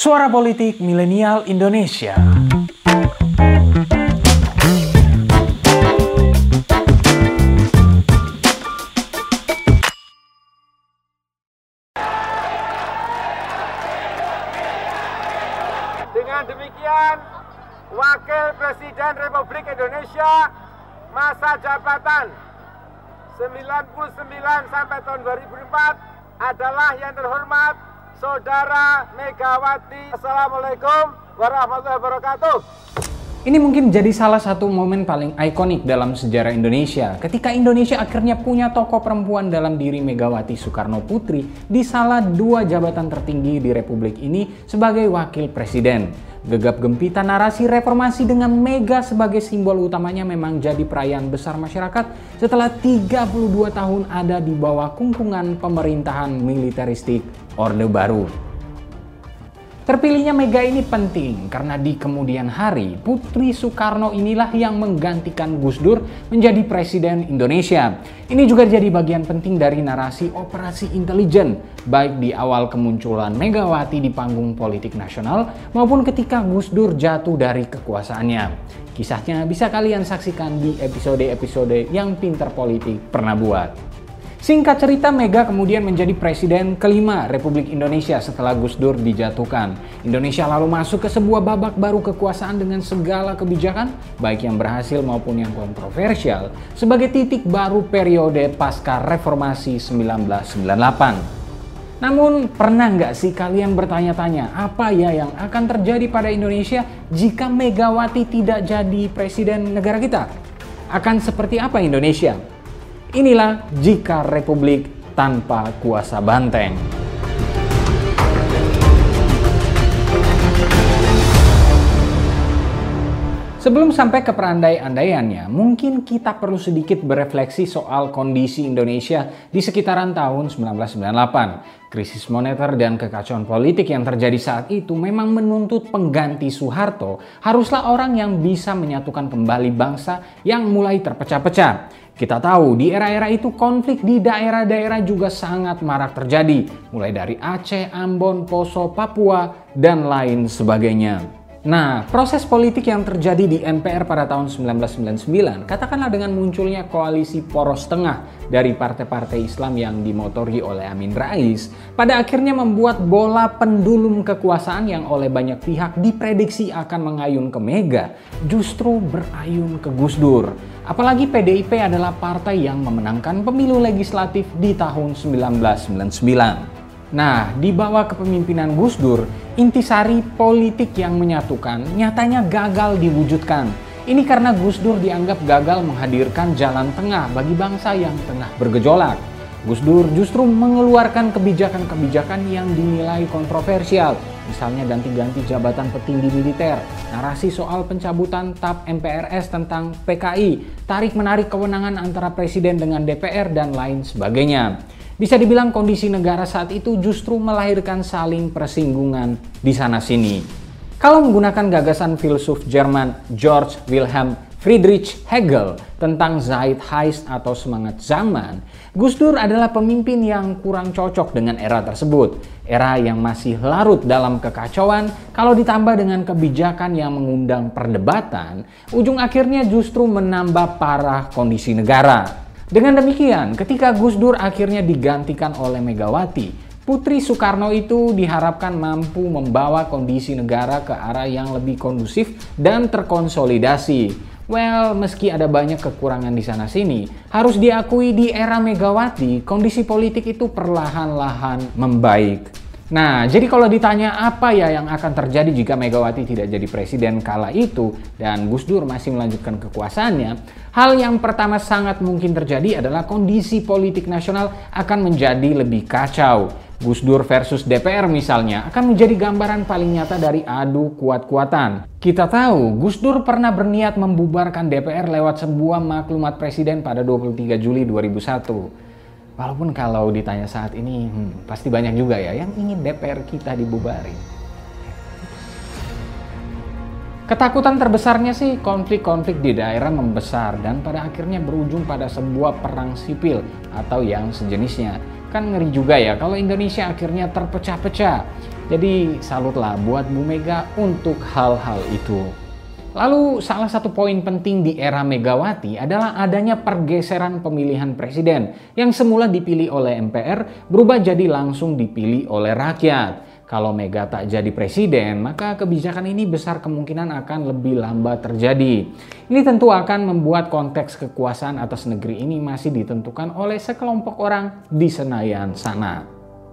Suara Politik Milenial Indonesia. Dengan demikian, Wakil Presiden Republik Indonesia masa jabatan 99 sampai tahun 2004 adalah yang terhormat Saudara Megawati. Assalamualaikum warahmatullahi wabarakatuh. Ini mungkin jadi salah satu momen paling ikonik dalam sejarah Indonesia ketika Indonesia akhirnya punya tokoh perempuan dalam diri Megawati Soekarno Putri di salah dua jabatan tertinggi di Republik ini sebagai wakil presiden. Gegap gempita narasi reformasi dengan Mega sebagai simbol utamanya memang jadi perayaan besar masyarakat setelah 32 tahun ada di bawah kungkungan pemerintahan militeristik Orde Baru. Terpilihnya Mega ini penting karena di kemudian hari Putri Soekarno inilah yang menggantikan Gus Dur menjadi presiden Indonesia. Ini juga jadi bagian penting dari narasi operasi intelijen baik di awal kemunculan Megawati di panggung politik nasional maupun ketika Gus Dur jatuh dari kekuasaannya. Kisahnya bisa kalian saksikan di episode-episode yang Pinter Politik pernah buat. Singkat cerita, Mega kemudian menjadi presiden kelima Republik Indonesia setelah Gus Dur dijatuhkan. Indonesia lalu masuk ke sebuah babak baru kekuasaan dengan segala kebijakan, baik yang berhasil maupun yang kontroversial, sebagai titik baru periode pasca reformasi 1998. Namun pernah nggak sih kalian bertanya-tanya apa ya yang akan terjadi pada Indonesia jika Megawati tidak jadi presiden negara kita? Akan seperti apa Indonesia? Inilah jika republik tanpa kuasa banteng. Sebelum sampai ke perandai-andaiannya, mungkin kita perlu sedikit berefleksi soal kondisi Indonesia di sekitaran tahun 1998. Krisis moneter dan kekacauan politik yang terjadi saat itu memang menuntut pengganti Soeharto haruslah orang yang bisa menyatukan kembali bangsa yang mulai terpecah-pecah. Kita tahu di era-era itu konflik di daerah-daerah juga sangat marak terjadi, mulai dari Aceh, Ambon, Poso, Papua, dan lain sebagainya. Nah, proses politik yang terjadi di MPR pada tahun 1999, katakanlah dengan munculnya koalisi poros tengah dari partai-partai Islam yang dimotori oleh Amin Rais, pada akhirnya membuat bola pendulum kekuasaan yang oleh banyak pihak diprediksi akan mengayun ke Mega, justru berayun ke Gus Dur. Apalagi PDIP adalah partai yang memenangkan pemilu legislatif di tahun 1999. Nah, di bawah kepemimpinan Gus Dur, intisari politik yang menyatukan nyatanya gagal diwujudkan. Ini karena Gus Dur dianggap gagal menghadirkan jalan tengah bagi bangsa yang tengah bergejolak. Gus Dur justru mengeluarkan kebijakan-kebijakan yang dinilai kontroversial, misalnya ganti-ganti jabatan petinggi militer, narasi soal pencabutan TAP MPRS tentang PKI, tarik-menarik kewenangan antara presiden dengan DPR, dan lain sebagainya. Bisa dibilang kondisi negara saat itu justru melahirkan saling persinggungan di sana-sini. Kalau menggunakan gagasan filsuf Jerman George Wilhelm Friedrich Hegel tentang Zeitgeist atau semangat zaman, Gus Dur adalah pemimpin yang kurang cocok dengan era tersebut. Era yang masih larut dalam kekacauan, kalau ditambah dengan kebijakan yang mengundang perdebatan, ujung akhirnya justru menambah parah kondisi negara. Dengan demikian, ketika Gus Dur akhirnya digantikan oleh Megawati, Putri Soekarno itu diharapkan mampu membawa kondisi negara ke arah yang lebih kondusif dan terkonsolidasi. Well, meski ada banyak kekurangan di sana-sini, harus diakui di era Megawati, kondisi politik itu perlahan-lahan membaik. Nah, jadi kalau ditanya apa ya yang akan terjadi jika Megawati tidak jadi presiden kala itu dan Gus Dur masih melanjutkan kekuasaannya, hal yang pertama sangat mungkin terjadi adalah kondisi politik nasional akan menjadi lebih kacau. Gus Dur versus DPR misalnya akan menjadi gambaran paling nyata dari adu kuat-kuatan. Kita tahu Gus Dur pernah berniat membubarkan DPR lewat sebuah maklumat presiden pada 23 Juli 2001. Walaupun kalau ditanya saat ini, hmm, pasti banyak juga ya yang ingin DPR kita dibubarin. Ketakutan terbesarnya sih konflik-konflik di daerah membesar dan pada akhirnya berujung pada sebuah perang sipil atau yang sejenisnya. Kan ngeri juga ya kalau Indonesia akhirnya terpecah-pecah. Jadi salutlah buat Bu Mega untuk hal-hal itu. Lalu salah satu poin penting di era Megawati adalah adanya pergeseran pemilihan presiden yang semula dipilih oleh MPR berubah jadi langsung dipilih oleh rakyat. Kalau Mega tak jadi presiden, maka kebijakan ini besar kemungkinan akan lebih lambat terjadi. Ini tentu akan membuat konteks kekuasaan atas negeri ini masih ditentukan oleh sekelompok orang di Senayan sana.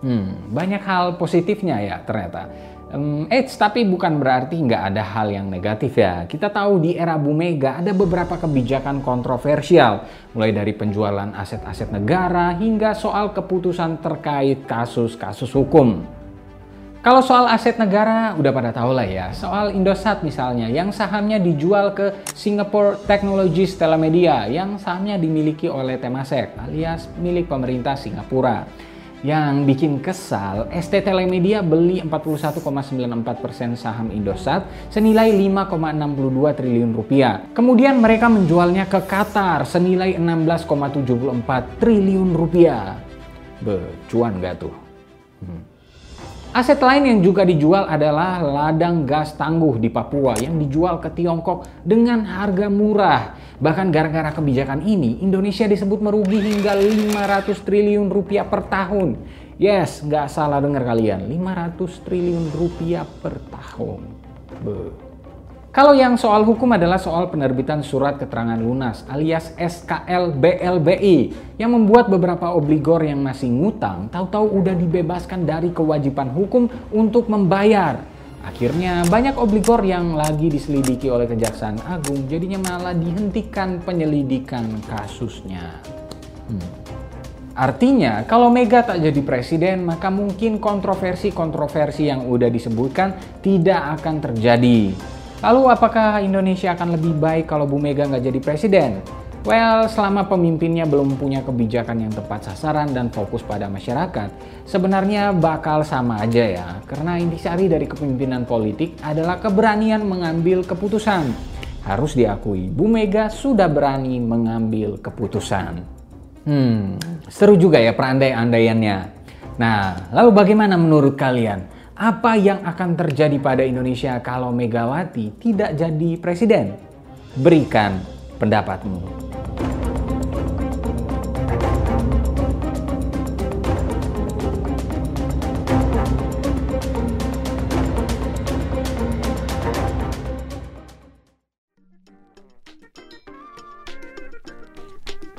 Hmm, banyak hal positifnya ya ternyata. Um, eits, tapi bukan berarti nggak ada hal yang negatif ya. Kita tahu di era Bu Mega ada beberapa kebijakan kontroversial, mulai dari penjualan aset-aset negara hingga soal keputusan terkait kasus-kasus hukum. Kalau soal aset negara udah pada tahu lah ya. Soal Indosat misalnya yang sahamnya dijual ke Singapore Technologies Telemedia yang sahamnya dimiliki oleh Temasek alias milik pemerintah Singapura. Yang bikin kesal, ST Telemedia beli 41,94% saham Indosat senilai 5,62 triliun rupiah. Kemudian mereka menjualnya ke Qatar senilai 16,74 triliun rupiah. Becuan gak tuh? Hmm. Aset lain yang juga dijual adalah ladang gas tangguh di Papua yang dijual ke Tiongkok dengan harga murah. Bahkan gara-gara kebijakan ini, Indonesia disebut merugi hingga 500 triliun rupiah per tahun. Yes, nggak salah dengar kalian, 500 triliun rupiah per tahun. Be. Kalau yang soal hukum adalah soal penerbitan surat keterangan lunas alias SKL BLBI yang membuat beberapa obligor yang masih ngutang tahu-tahu udah dibebaskan dari kewajiban hukum untuk membayar. Akhirnya banyak obligor yang lagi diselidiki oleh Kejaksaan Agung jadinya malah dihentikan penyelidikan kasusnya. Hmm. Artinya, kalau Mega tak jadi presiden, maka mungkin kontroversi-kontroversi yang udah disebutkan tidak akan terjadi. Lalu apakah Indonesia akan lebih baik kalau Bu Mega nggak jadi presiden? Well, selama pemimpinnya belum punya kebijakan yang tepat sasaran dan fokus pada masyarakat, sebenarnya bakal sama aja ya. Karena intisari dari kepemimpinan politik adalah keberanian mengambil keputusan. Harus diakui, Bu Mega sudah berani mengambil keputusan. Hmm, seru juga ya perandai-andaiannya. Nah, lalu bagaimana menurut kalian? Apa yang akan terjadi pada Indonesia kalau Megawati tidak jadi presiden? Berikan pendapatmu.